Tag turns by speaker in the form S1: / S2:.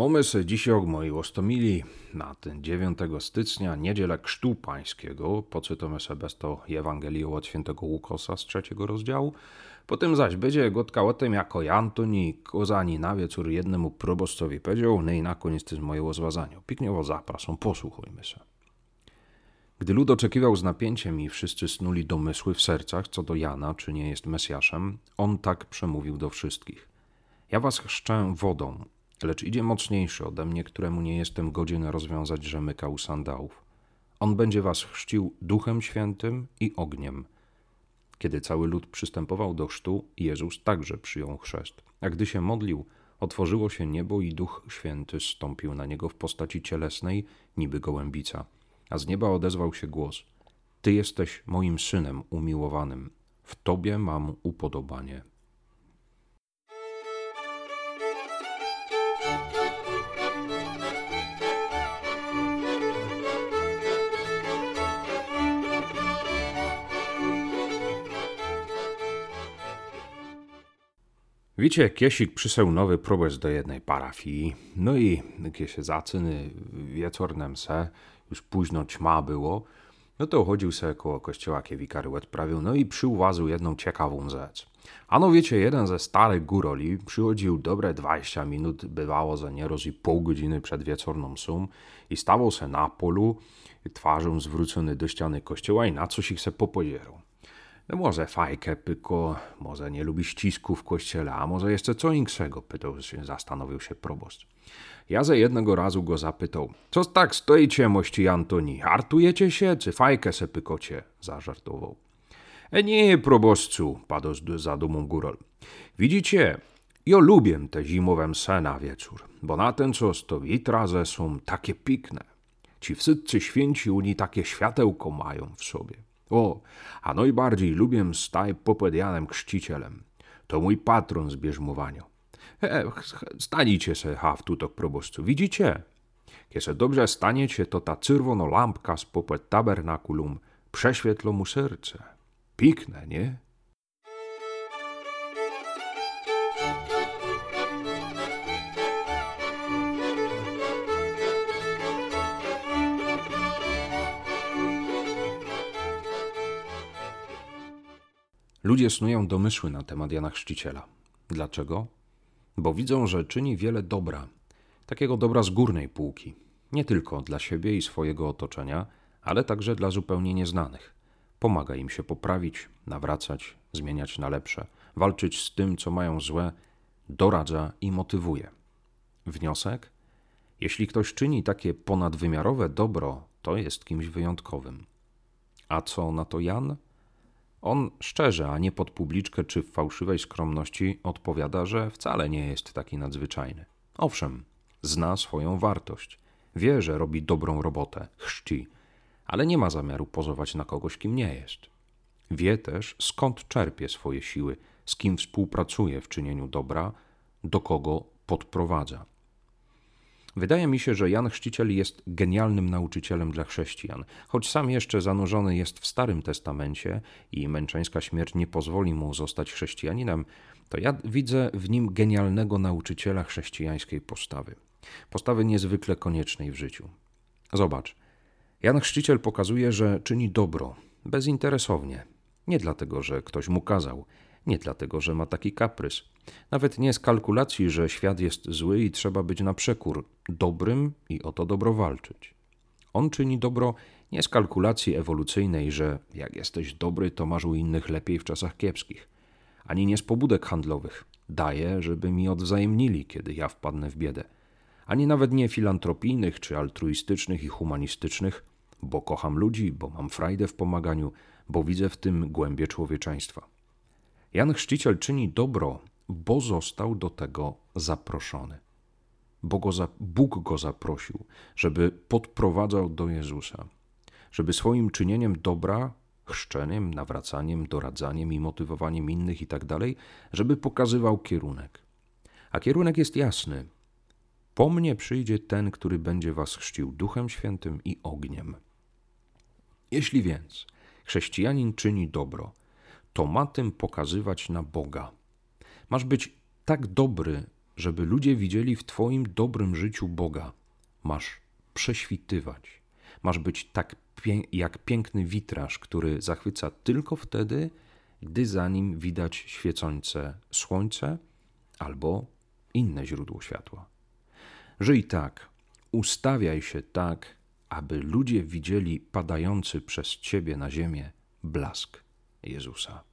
S1: Mamy se dzisiaj, moi ostomili, na ten 9 stycznia, niedzielę Chrztu Pańskiego, poczytamy sobie to Ewangelię od świętego Łukosa z trzeciego rozdziału. Potem zaś będzie gotka o tym, jako Antoni kozani na wieczór jednemu proboszczowi powiedział, no i na koniec to jest moje rozwazanie. Pikniowo zapraszam, posłuchajmy się. Gdy lud oczekiwał z napięciem i wszyscy snuli domysły w sercach co do Jana, czy nie jest Mesjaszem, on tak przemówił do wszystkich. Ja was chrzczę wodą, lecz idzie mocniejszy ode mnie, któremu nie jestem godzien rozwiązać rzemyka u sandałów. On będzie was chrzcił duchem świętym i ogniem. Kiedy cały lud przystępował do chrztu, Jezus także przyjął chrzest. A gdy się modlił, otworzyło się niebo i Duch Święty zstąpił na niego w postaci cielesnej, niby gołębica. A z nieba odezwał się głos: Ty jesteś moim synem umiłowanym, w tobie mam upodobanie. Wiecie, Kiesik przysłał nowy probierz do jednej parafii. No i kiedy się zaczyny wieczorem se, już późno ćma było, no to chodził se koło kościoła, kiedy wikary no i przyuważył jedną ciekawą rzecz. Ano wiecie, jeden ze starych góroli przychodził dobre 20 minut, bywało za nieroz i pół godziny przed wieczorną sum i stawał se na polu, twarzą zwrócony do ściany kościoła i na coś ich se popozierał. Może fajkę pyko, może nie lubi ścisku w kościele, a może jeszcze co innego, pytał się, zastanowił się proboszcz. Ja ze jednego razu go zapytał, co tak stoicie, mości Antoni, hartujecie się, czy fajkę se pykocie? Zażartował. E nie, proboszczu, padł z zadumą górol. Widzicie, ja lubię te zimowe mse na wieczór, bo na ten czas to witraze są takie pikne. Ci wszyscy święci uni takie światełko mają w sobie. O, a najbardziej lubię staj popod Janem Chrzcicielem. To mój patron z bierzmowania. E, stanicie se ha w tutok proboszczu, widzicie? Kiedy se dobrze staniecie, to ta czerwona lampka z popod tabernakulum prześwietlo mu serce. Pikne, nie? Ludzie snują domysły na temat Jana Chrzciciela. Dlaczego? Bo widzą, że czyni wiele dobra, takiego dobra z górnej półki, nie tylko dla siebie i swojego otoczenia, ale także dla zupełnie nieznanych. Pomaga im się poprawić, nawracać, zmieniać na lepsze, walczyć z tym, co mają złe, doradza i motywuje. Wniosek? Jeśli ktoś czyni takie ponadwymiarowe dobro, to jest kimś wyjątkowym. A co na to Jan? On szczerze, a nie pod publiczkę czy w fałszywej skromności odpowiada, że wcale nie jest taki nadzwyczajny. Owszem, zna swoją wartość, wie, że robi dobrą robotę, chrzci, ale nie ma zamiaru pozować na kogoś, kim nie jest. Wie też, skąd czerpie swoje siły, z kim współpracuje w czynieniu dobra, do kogo podprowadza. Wydaje mi się, że Jan Chrzciciel jest genialnym nauczycielem dla chrześcijan. Choć sam jeszcze zanurzony jest w Starym Testamencie i męczeńska śmierć nie pozwoli mu zostać chrześcijaninem, to ja widzę w nim genialnego nauczyciela chrześcijańskiej postawy. Postawy niezwykle koniecznej w życiu. Zobacz, Jan Chrzciciel pokazuje, że czyni dobro, bezinteresownie. Nie dlatego, że ktoś mu kazał, nie dlatego, że ma taki kaprys. Nawet nie z kalkulacji, że świat jest zły i trzeba być na przekór dobrym i o to dobro walczyć. On czyni dobro nie z kalkulacji ewolucyjnej, że jak jesteś dobry, to masz u innych lepiej w czasach kiepskich, ani nie z pobudek handlowych. Daję, żeby mi odwzajemnili, kiedy ja wpadnę w biedę. Ani nawet nie filantropijnych czy altruistycznych i humanistycznych, bo kocham ludzi, bo mam frajdę w pomaganiu, bo widzę w tym głębie człowieczeństwa. Jan Chrzciciel czyni dobro, bo został do tego zaproszony. bo go za, Bóg go zaprosił, żeby podprowadzał do Jezusa, żeby swoim czynieniem dobra, chrzczeniem, nawracaniem, doradzaniem i motywowaniem innych i tak żeby pokazywał kierunek. A kierunek jest jasny. Po mnie przyjdzie ten, który będzie was chrzcił Duchem Świętym i ogniem. Jeśli więc chrześcijanin czyni dobro, to ma tym pokazywać na Boga. Masz być tak dobry, żeby ludzie widzieli w Twoim dobrym życiu Boga. Masz prześwitywać. Masz być tak jak piękny witraż, który zachwyca tylko wtedy, gdy za nim widać świecące słońce albo inne źródło światła. Żyj tak, ustawiaj się tak, aby ludzie widzieli padający przez Ciebie na ziemię blask Jezusa.